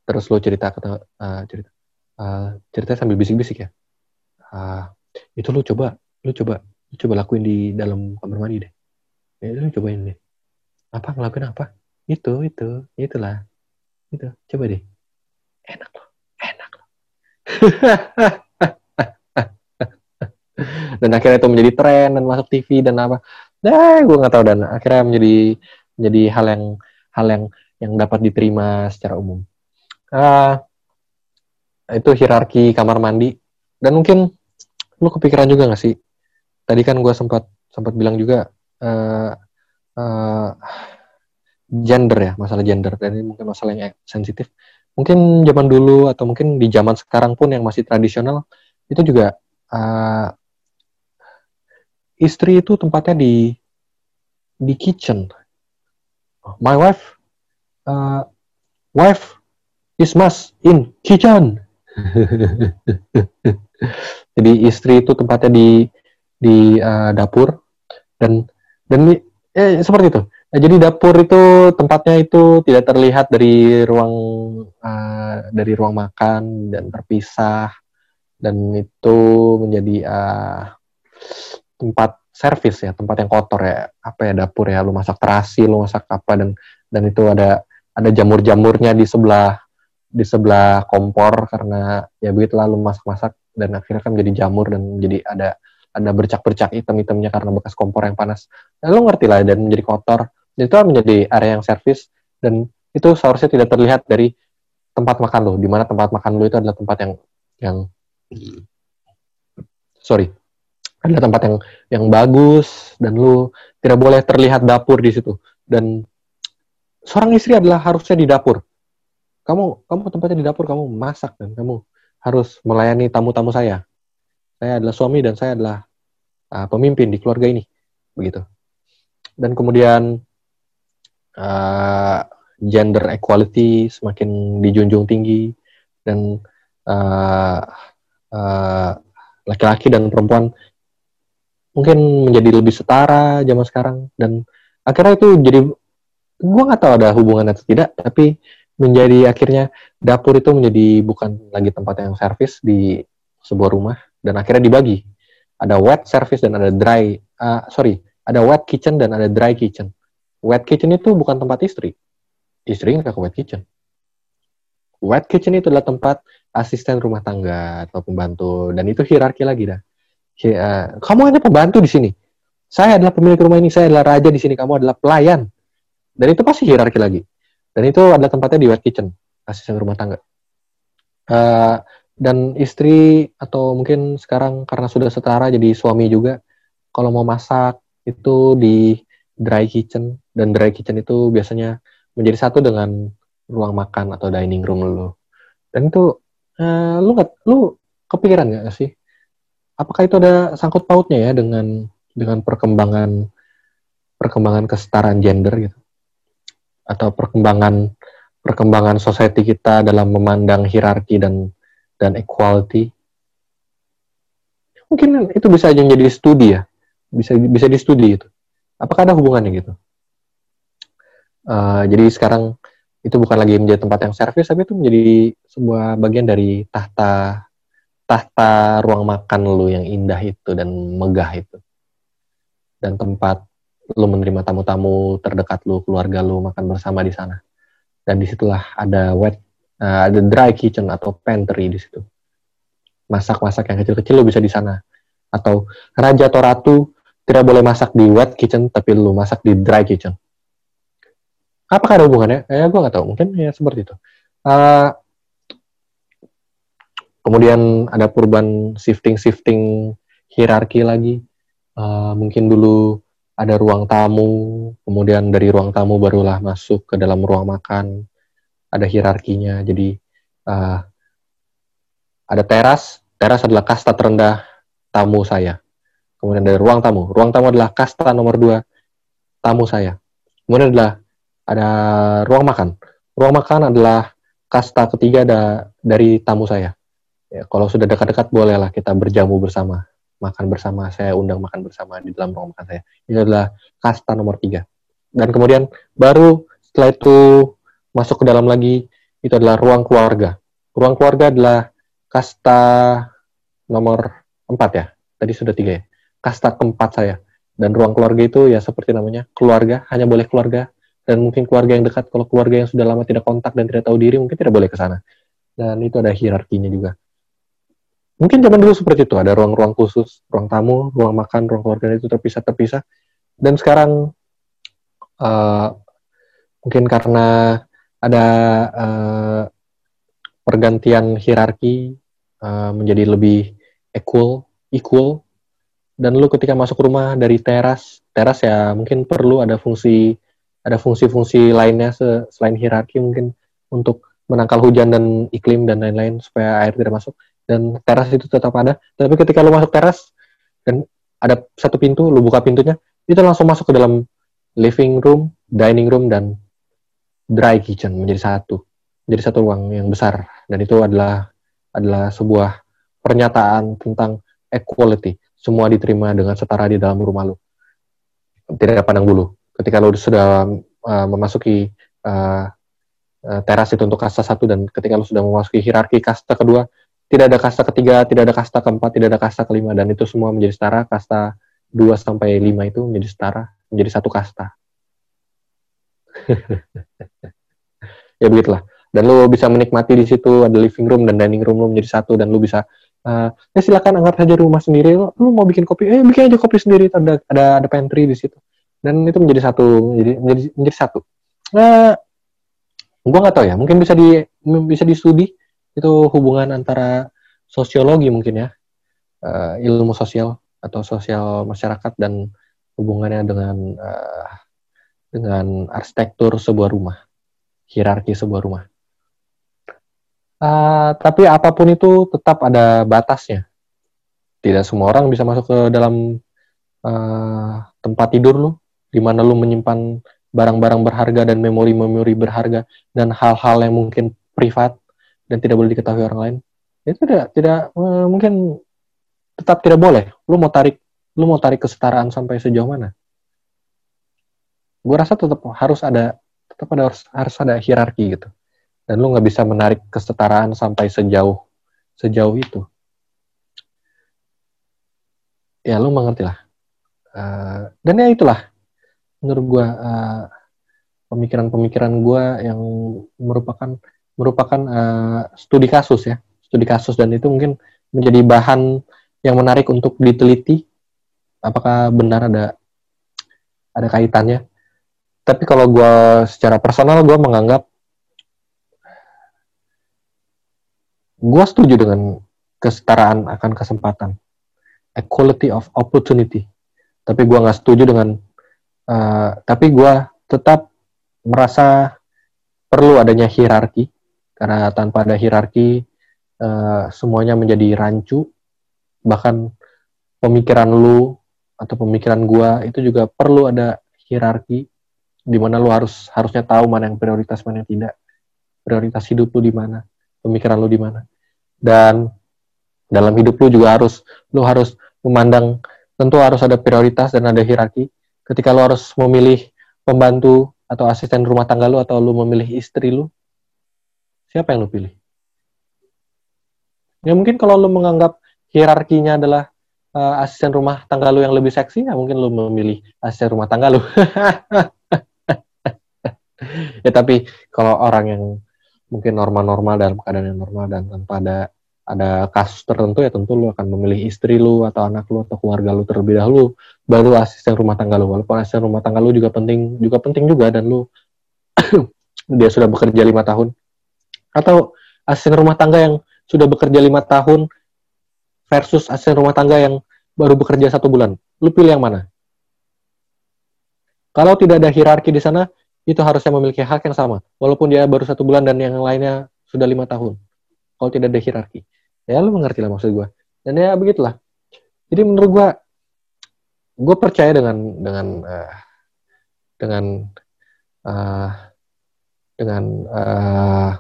terus lu cerita kata uh, cerita uh, cerita sambil bisik-bisik ya uh, itu lu coba lu coba lu coba lakuin di dalam kamar mandi deh ya, lu cobain deh apa ngelakuin apa itu itu itulah itu coba deh enak loh dan akhirnya itu menjadi tren dan masuk TV dan apa. Nah gue nggak tahu dan. Akhirnya menjadi menjadi hal yang hal yang yang dapat diterima secara umum. Uh, itu hierarki kamar mandi. Dan mungkin lu kepikiran juga gak sih? Tadi kan gue sempat sempat bilang juga uh, uh, gender ya masalah gender. Dan ini mungkin masalah yang sensitif mungkin zaman dulu atau mungkin di zaman sekarang pun yang masih tradisional itu juga uh, istri itu tempatnya di di kitchen. My wife, uh, wife is must in kitchen. Jadi istri itu tempatnya di di uh, dapur dan dan eh, seperti itu. Nah, jadi dapur itu tempatnya itu tidak terlihat dari ruang uh, dari ruang makan dan terpisah dan itu menjadi uh, tempat servis ya, tempat yang kotor ya, apa ya dapur ya, lu masak terasi, lu masak apa dan dan itu ada ada jamur-jamurnya di sebelah di sebelah kompor karena ya begitu lalu masak-masak dan akhirnya kan jadi jamur dan jadi ada ada bercak-bercak hitam-hitamnya karena bekas kompor yang panas. Nah, lu ngerti lah dan menjadi kotor. Itu menjadi area yang servis dan itu seharusnya tidak terlihat dari tempat makan lo, di mana tempat makan lo itu adalah tempat yang yang sorry adalah tempat yang yang bagus dan lu tidak boleh terlihat dapur di situ. Dan seorang istri adalah harusnya di dapur. Kamu kamu tempatnya di dapur kamu masak dan kamu harus melayani tamu-tamu saya. Saya adalah suami dan saya adalah uh, pemimpin di keluarga ini begitu. Dan kemudian uh, gender equality semakin dijunjung tinggi dan uh, uh, laki-laki dan perempuan mungkin menjadi lebih setara zaman sekarang dan akhirnya itu jadi gue nggak tahu ada hubungan atau tidak tapi menjadi akhirnya dapur itu menjadi bukan lagi tempat yang servis di sebuah rumah dan akhirnya dibagi. Ada wet service dan ada dry uh, sorry ada wet kitchen dan ada dry kitchen wet kitchen itu bukan tempat istri istri nggak ke wet kitchen wet kitchen itu adalah tempat asisten rumah tangga atau pembantu dan itu hierarki lagi dah Ya, kamu hanya pembantu di sini. Saya adalah pemilik rumah ini, saya adalah raja di sini, kamu adalah pelayan. Dan itu pasti hierarki lagi. Dan itu adalah tempatnya di wet kitchen, asisten rumah tangga. Uh, dan istri atau mungkin sekarang karena sudah setara jadi suami juga, kalau mau masak itu di dry kitchen dan dry kitchen itu biasanya menjadi satu dengan ruang makan atau dining room lu. Dan itu uh, lu nggak lu kepikiran nggak sih? Apakah itu ada sangkut pautnya ya dengan dengan perkembangan perkembangan kesetaraan gender gitu? Atau perkembangan perkembangan society kita dalam memandang hierarki dan dan equality? Mungkin itu bisa aja menjadi studi ya. Bisa bisa di studi itu apakah ada hubungannya gitu uh, jadi sekarang itu bukan lagi menjadi tempat yang servis tapi itu menjadi sebuah bagian dari tahta tahta ruang makan lu yang indah itu dan megah itu. Dan tempat lu menerima tamu-tamu terdekat lu, keluarga lu makan bersama di sana. Dan di situlah ada wet, uh, ada dry kitchen atau pantry di situ. Masak-masak yang kecil-kecil lu bisa di sana. Atau raja atau ratu tidak boleh masak di wet kitchen, tapi lu masak di dry kitchen. Apakah ada hubungannya? Eh, gue nggak tahu. Mungkin ya seperti itu. Uh, kemudian ada perubahan shifting-shifting hierarki lagi. Uh, mungkin dulu ada ruang tamu, kemudian dari ruang tamu barulah masuk ke dalam ruang makan. Ada hierarkinya, jadi uh, ada teras. Teras adalah kasta terendah tamu saya. Kemudian dari ruang tamu. Ruang tamu adalah kasta nomor dua tamu saya. Kemudian adalah ada ruang makan. Ruang makan adalah kasta ketiga da, dari tamu saya ya kalau sudah dekat-dekat bolehlah kita berjamu bersama makan bersama saya undang makan bersama di dalam ruang makan saya ini adalah kasta nomor tiga dan kemudian baru setelah itu masuk ke dalam lagi itu adalah ruang keluarga. Ruang keluarga adalah kasta nomor empat ya. Tadi sudah tiga ya. Kasta keempat saya. Dan ruang keluarga itu ya seperti namanya keluarga, hanya boleh keluarga dan mungkin keluarga yang dekat. Kalau keluarga yang sudah lama tidak kontak dan tidak tahu diri mungkin tidak boleh ke sana. Dan itu ada hierarkinya juga. Mungkin zaman dulu seperti itu, ada ruang-ruang khusus, ruang tamu, ruang makan, ruang keluarga itu terpisah-terpisah. Dan sekarang uh, mungkin karena ada uh, pergantian hierarki uh, menjadi lebih equal, equal. Dan lu ketika masuk rumah dari teras, teras ya mungkin perlu ada fungsi ada fungsi-fungsi lainnya selain hierarki mungkin untuk menangkal hujan dan iklim dan lain-lain supaya air tidak masuk. Dan teras itu tetap ada. Tapi ketika lu masuk teras dan ada satu pintu, lu buka pintunya, itu langsung masuk ke dalam living room, dining room, dan dry kitchen menjadi satu menjadi satu ruang yang besar dan itu adalah adalah sebuah pernyataan tentang equality semua diterima dengan setara di dalam rumah lu tidak pandang bulu ketika lu sudah uh, memasuki uh, teras itu untuk kasta satu dan ketika lu sudah memasuki hierarki kasta kedua tidak ada kasta ketiga tidak ada kasta keempat tidak ada kasta kelima dan itu semua menjadi setara. Kasta 2 sampai 5 itu menjadi setara menjadi satu kasta. Ya begitulah. Dan lu bisa menikmati di situ ada living room dan dining room lu menjadi satu dan lu bisa uh, ya silakan anggap saja rumah sendiri. Lu, lu mau bikin kopi? Eh bikin aja kopi sendiri. Ada ada ada pantry di situ dan itu menjadi satu menjadi menjadi, menjadi satu. Nah gua nggak tahu ya mungkin bisa di bisa studi itu hubungan antara sosiologi mungkin ya uh, ilmu sosial atau sosial masyarakat dan hubungannya dengan uh, dengan arsitektur sebuah rumah hierarki sebuah rumah. Uh, tapi apa pun itu tetap ada batasnya. Tidak semua orang bisa masuk ke dalam uh, tempat tidur lu, di mana lu menyimpan barang-barang berharga dan memori-memori berharga dan hal-hal yang mungkin privat dan tidak boleh diketahui orang lain. Itu tidak tidak uh, mungkin tetap tidak boleh. Lu mau tarik lu mau tarik kesetaraan sampai sejauh mana? Gue rasa tetap harus ada tetap ada harus, harus ada hierarki gitu dan lu nggak bisa menarik kesetaraan sampai sejauh sejauh itu ya lu mengerti lah uh, dan ya itulah menurut gua uh, pemikiran-pemikiran gua yang merupakan merupakan uh, studi kasus ya studi kasus. Dan itu mungkin menjadi bahan yang menarik untuk diteliti apakah benar ada ada kaitannya. Tapi kalau gue secara personal gue menganggap gue setuju dengan kesetaraan akan kesempatan, equality of opportunity. Tapi gue nggak setuju dengan, uh, tapi gue tetap merasa perlu adanya hierarki, karena tanpa ada hierarki uh, semuanya menjadi rancu, bahkan pemikiran lu atau pemikiran gue itu juga perlu ada hierarki di mana lu harus harusnya tahu mana yang prioritas mana yang tidak prioritas hidup lu di mana pemikiran lu di mana. Dan dalam hidup lu juga harus lu harus memandang tentu harus ada prioritas dan ada hierarki. Ketika lu harus memilih pembantu atau asisten rumah tangga lu atau lu memilih istri lu, siapa yang lu pilih? Ya mungkin kalau lu menganggap hierarkinya adalah uh, asisten rumah tangga lu yang lebih seksi, ya mungkin lu memilih asisten rumah tangga lu. ya tapi kalau orang yang mungkin normal-normal dalam keadaan yang normal dan tanpa ada ada kasus tertentu ya tentu lu akan memilih istri lu atau anak lu atau keluarga lu terlebih dahulu baru asisten rumah tangga lu. Walaupun asisten rumah tangga lu juga penting juga penting juga dan lu dia sudah bekerja lima tahun. Atau asisten rumah tangga yang sudah bekerja lima tahun versus asisten rumah tangga yang baru bekerja satu bulan. Lu pilih yang mana? Kalau tidak ada hierarki di sana itu harusnya memiliki hak yang sama, walaupun dia baru satu bulan dan yang lainnya sudah lima tahun. Kalau tidak ada hierarki, ya lu mengerti lah maksud gue. Dan ya begitulah. Jadi menurut gue, gue percaya dengan dengan uh, dengan uh, dengan uh,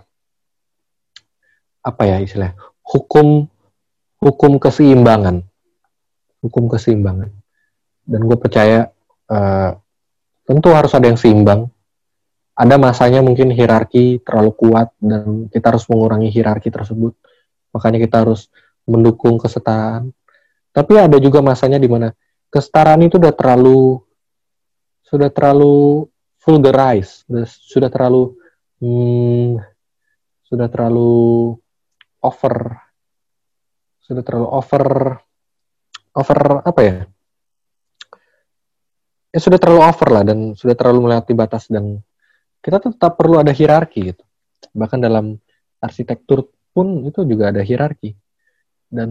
apa ya istilah hukum hukum keseimbangan, hukum keseimbangan. Dan gue percaya uh, tentu harus ada yang seimbang ada masanya mungkin hierarki terlalu kuat dan kita harus mengurangi hierarki tersebut. Makanya kita harus mendukung kesetaraan. Tapi ada juga masanya di mana kesetaraan itu udah terlalu sudah terlalu vulgarize, sudah terlalu hmm, sudah terlalu over sudah terlalu over over apa ya ya sudah terlalu over lah dan sudah terlalu melewati batas dan kita tetap perlu ada hierarki gitu bahkan dalam arsitektur pun itu juga ada hierarki. Dan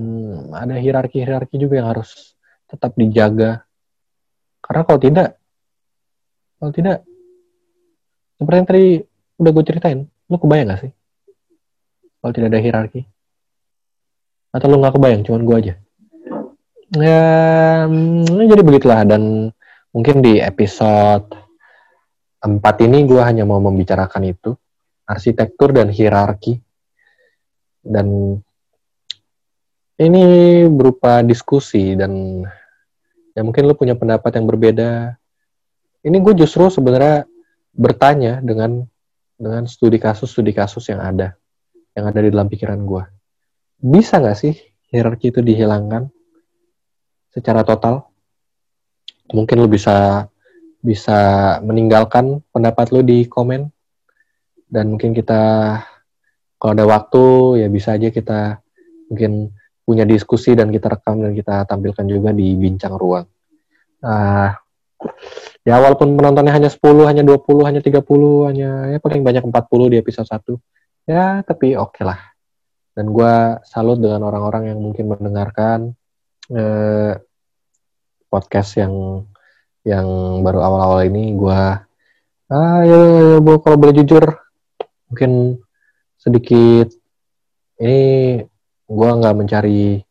ada hierarki hierarki juga yang harus tetap dijaga. Karena kalau tidak kalau tidak seperti yang tadi udah gue ceritain lu kebayang gak sih? Kalau tidak ada hierarki. Atau lu nggak kebayang cuman gue aja. Ya mm, jadi begitulah. Dan mungkin di episode 4 ini gue hanya mau membicarakan itu. Arsitektur dan hierarki dan ini berupa diskusi dan ya mungkin lu punya pendapat yang berbeda. Ini gue justru sebenarnya bertanya dengan dengan studi kasus studi kasus yang ada yang ada di dalam pikiran gue bisa nggak sih hierarki itu dihilangkan secara total? Mungkin lo bisa bisa meninggalkan pendapat lo di komen. Dan mungkin kita kalau ada waktu ya bisa aja kita mungkin punya diskusi dan kita rekam dan kita tampilkan juga di bincang ruang. Uh, ya walaupun penontonnya hanya 10, hanya 20, hanya 30, hanya ya paling banyak 40 di episode 1. Ya, tapi oke okay lah dan gue salut dengan orang-orang yang mungkin mendengarkan eh, podcast yang yang baru awal-awal ini gue ah ya, ya, ya kalau boleh jujur mungkin sedikit. Ini gue nggak mencari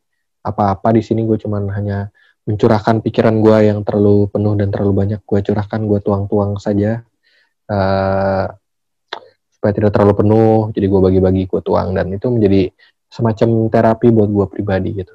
apa-apa di sini gue cuman hanya mencurahkan pikiran gue yang terlalu penuh dan terlalu banyak. Gue curahkan gue tuang-tuang saja uh, supaya tidak terlalu penuh. Jadi gue bagi-bagi gue tuang dan itu menjadi semacam terapi buat gue pribadi gitu.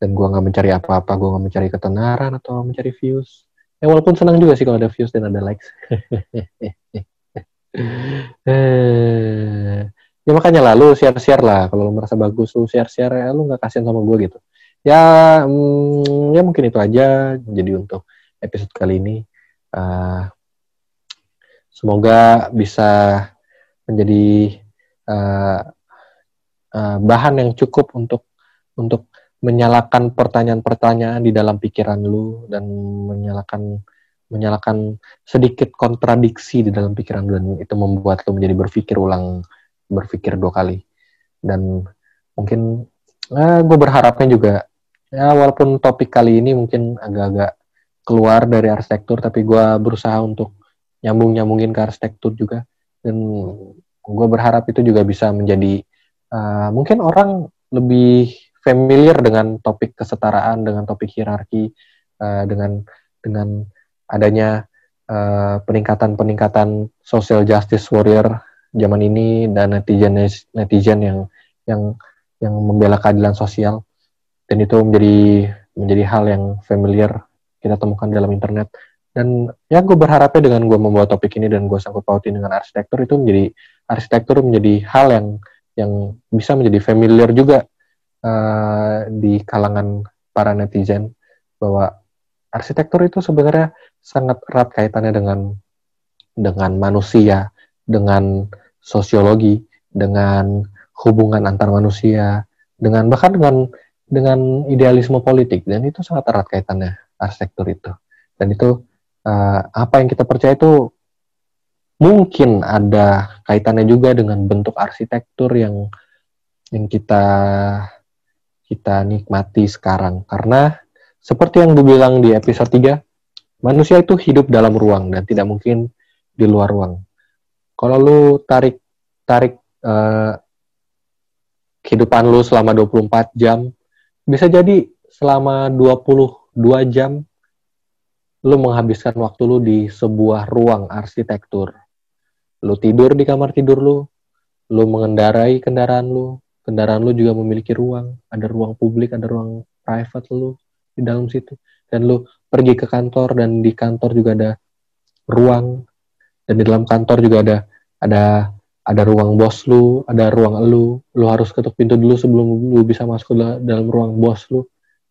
Dan gue nggak mencari apa-apa gue nggak mencari ketenaran atau mencari views. Ya walaupun senang juga sih kalau ada views dan ada likes ya makanya lah lu share share lah. Kalau lu merasa bagus lu share share ya lu nggak kasihan sama gue gitu. Ya hmm, ya mungkin itu aja jadi untuk episode kali ini. Uh, semoga bisa menjadi uh, uh, bahan yang cukup untuk untuk menyalakan pertanyaan-pertanyaan di dalam pikiran lu dan menyalakan menyalakan sedikit kontradiksi di dalam pikiran lu dan itu membuat lu menjadi berpikir ulang berpikir dua kali. Dan mungkin uh, gue berharapnya juga ya walaupun topik kali ini mungkin agak-agak keluar dari arsitektur tapi gue berusaha untuk nyambung nyambungin ke arsitektur juga. Dan gue berharap itu juga bisa menjadi uh, mungkin orang lebih familiar dengan topik kesetaraan dengan topik hierarki uh, dengan dengan adanya uh, peningkatan-peningkatan social justice warrior zaman ini dan netizen netizen yang yang yang membela keadilan sosial. Dan itu menjadi menjadi hal yang familiar kita temukan dalam internet. Dan ya gue berharapnya dengan gue membawa topik ini dan gue sangkut pautin dengan arsitektur itu menjadi arsitektur menjadi hal yang yang bisa menjadi familiar juga uh, di kalangan para netizen bahwa arsitektur itu sebenarnya sangat erat kaitannya dengan dengan manusia, dengan sosiologi, dengan hubungan antar manusia, dengan bahkan dengan dengan idealisme politik. Dan itu sangat erat kaitannya arsitektur itu. Dan itu uh, apa yang kita percaya itu mungkin ada kaitannya juga dengan bentuk arsitektur yang yang kita kita nikmati sekarang. Karena seperti yang dibilang di episode 3 manusia itu hidup dalam ruang dan tidak mungkin di luar ruang kalau lu tarik tarik uh, kehidupan lu selama 24 jam bisa jadi selama 22 jam lu menghabiskan waktu lu di sebuah ruang arsitektur. Lu tidur di kamar tidur lu, lu mengendarai kendaraan lu, kendaraan lu juga memiliki ruang, ada ruang publik, ada ruang private lu di dalam situ. Dan lu pergi ke kantor dan di kantor juga ada ruang dan di dalam kantor juga ada ada ada ruang bos lu, ada ruang lu, lu harus ketuk pintu dulu sebelum lu bisa masuk ke dalam ruang bos lu.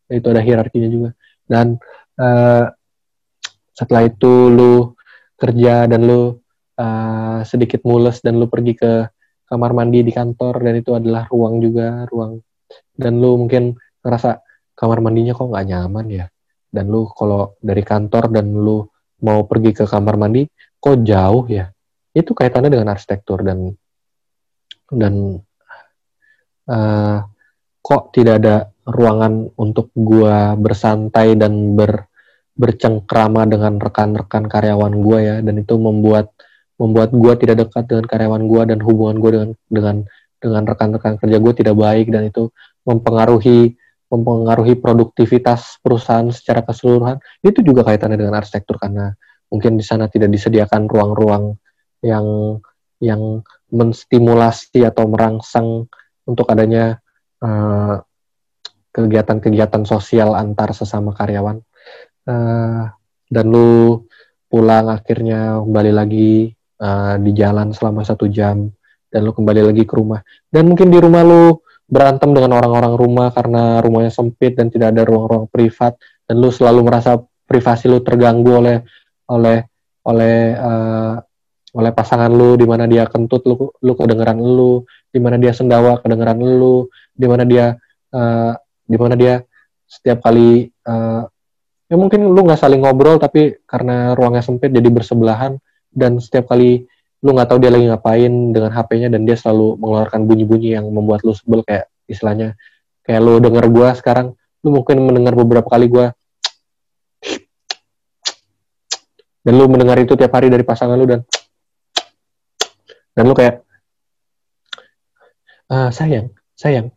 Itu ada hierarkinya juga. Dan uh, setelah itu lu kerja dan lu uh, sedikit mules dan lu pergi ke kamar mandi di kantor dan itu adalah ruang juga, ruang dan lu mungkin ngerasa kamar mandinya kok nggak nyaman ya. Dan lu kalau dari kantor dan lu mau pergi ke kamar mandi kok jauh ya? Itu kaitannya dengan arsitektur dan dan uh, kok tidak ada ruangan untuk gua bersantai dan ber bercengkrama dengan rekan-rekan karyawan gua ya. Dan itu membuat membuat gua tidak dekat dengan karyawan gua dan hubungan gua dengan dengan dengan rekan-rekan kerja gua tidak baik. Dan itu mempengaruhi mempengaruhi produktivitas perusahaan secara keseluruhan. Itu juga kaitannya dengan arsitektur karena mungkin di sana tidak disediakan ruang-ruang yang yang menstimulasi atau merangsang untuk adanya eh, kegiatan-kegiatan sosial antar sesama karyawan. Uh, dan lu pulang akhirnya kembali lagi uh, di jalan selama satu jam dan lu kembali lagi ke rumah. Dan mungkin di rumah lu berantem dengan orang-orang rumah karena rumahnya sempit dan tidak ada ruang-ruang privat dan lu selalu merasa privasi lu terganggu oleh oleh oleh uh, oleh pasangan lu di mana dia kentut lu lu kedengeran lu di mana dia sendawa kedengeran lu di mana dia uh, di mana dia setiap kali uh, ya mungkin lu nggak saling ngobrol tapi karena ruangnya sempit jadi bersebelahan dan setiap kali lu nggak tahu dia lagi ngapain dengan HP-nya dan dia selalu mengeluarkan bunyi-bunyi yang membuat lu sebel kayak istilahnya kayak lu denger gua sekarang lu mungkin mendengar beberapa kali gua dan lu mendengar itu tiap hari dari pasangan lu dan dan lu kayak uh, sayang sayang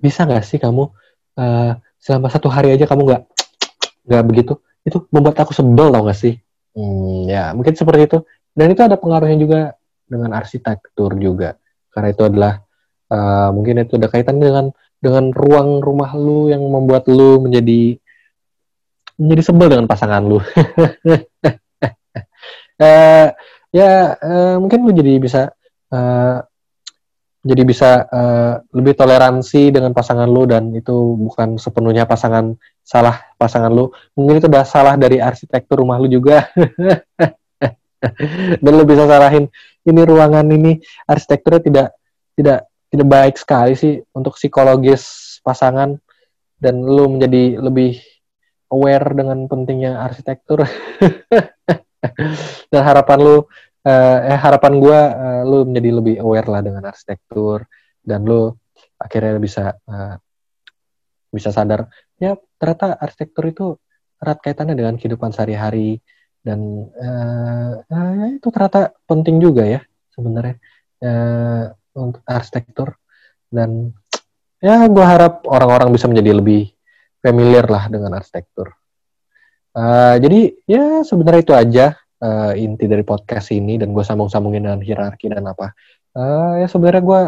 bisa nggak sih kamu uh, selama satu hari aja kamu nggak nggak begitu? Itu membuat aku sebel tau gak sih? Hmm, ya. Mungkin seperti itu. Dan itu ada pengaruhnya juga dengan arsitektur juga. Karena itu adalah uh, mungkin itu ada kaitan dengan dengan ruang rumah lu yang membuat lu menjadi menjadi sebel dengan pasangan lu uh, ya uh, mungkin lu jadi bisa uh, jadi bisa lebih toleransi dengan pasangan lu dan itu bukan sepenuhnya pasangan salah pasangan lu. Mungkin itu udah salah dari arsitektur rumah lu juga. Dan lu bisa salahin ini ruangan ini arsitekturnya tidak tidak tidak baik sekali sih untuk psikologis pasangan. Dan lu menjadi lebih aware dengan pentingnya arsitektur dan harapan lu uh, eh harapan gue uh, lu menjadi lebih aware lah dengan arsitektur dan lu akhirnya bisa uh, bisa sadar ya ternyata arsitektur itu erat kaitannya dengan kehidupan sehari-hari dan uh, uh, ya itu ternyata penting juga ya sebenarnya uh, untuk arsitektur dan ya gue harap orang-orang bisa menjadi lebih familiar lah dengan arsitektur. Uh, jadi ya sebenarnya itu aja uh, inti dari podcast ini dan gue sambung-sambungin dengan hierarki dan apa. Uh, ya sebenarnya gue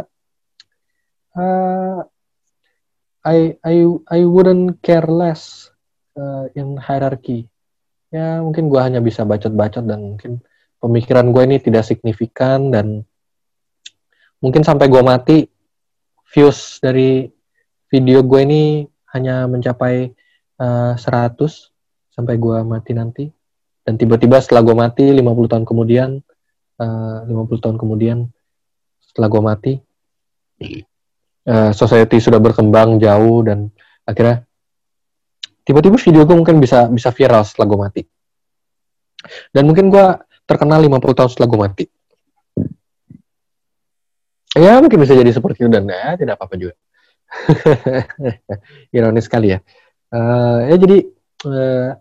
uh, I I I wouldn't care less uh, in hierarchy. Ya mungkin gue hanya bisa bacot-bacot dan mungkin pemikiran gue ini tidak signifikan dan mungkin sampai gue mati views dari video gue ini hanya mencapai uh, 100 sampai gue mati nanti. Dan tiba-tiba setelah gue mati 50 tahun kemudian uh, 50 tahun kemudian setelah gue mati uh, society sudah berkembang jauh dan akhirnya tiba-tiba video gue mungkin bisa bisa viral setelah gue mati. Dan mungkin gue terkenal 50 tahun setelah gue mati. Ya mungkin bisa jadi seperti itu dan ya tidak apa-apa juga. Ironis sekali ya. Uh, ya jadi uh,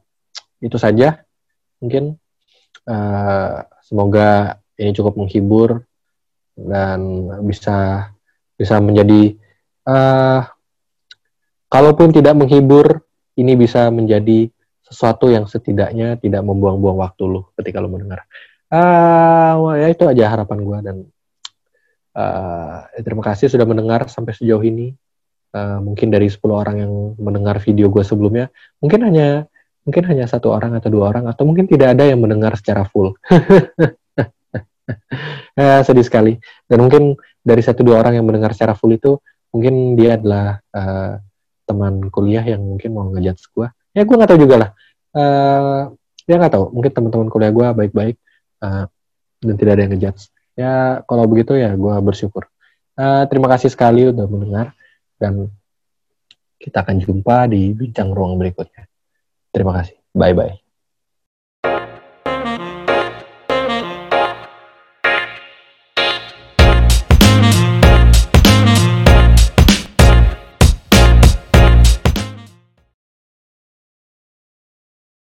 itu saja mungkin uh, semoga ini cukup menghibur dan bisa bisa menjadi uh, kalaupun tidak menghibur ini bisa menjadi sesuatu yang setidaknya tidak membuang-buang waktu lo ketika lo mendengar. Uh, ya itu aja harapan gue dan uh, terima kasih sudah mendengar sampai sejauh ini. Uh, mungkin dari 10 orang yang mendengar video gue sebelumnya, mungkin hanya mungkin hanya satu orang atau dua orang atau mungkin tidak ada yang mendengar secara full. ya, sedih sekali. Dan mungkin dari satu dua orang yang mendengar secara full itu, mungkin dia adalah uh, teman kuliah yang mungkin mau ngejudge gue. Ya gue nggak tahu juga lah. Uh, ya nggak tahu. Mungkin teman-teman kuliah gue baik-baik uh, dan tidak ada yang ngejudge. Ya kalau begitu ya gue bersyukur. Uh, terima kasih sekali udah mendengar dan kita akan jumpa di bincang ruang berikutnya. Terima kasih. Bye bye.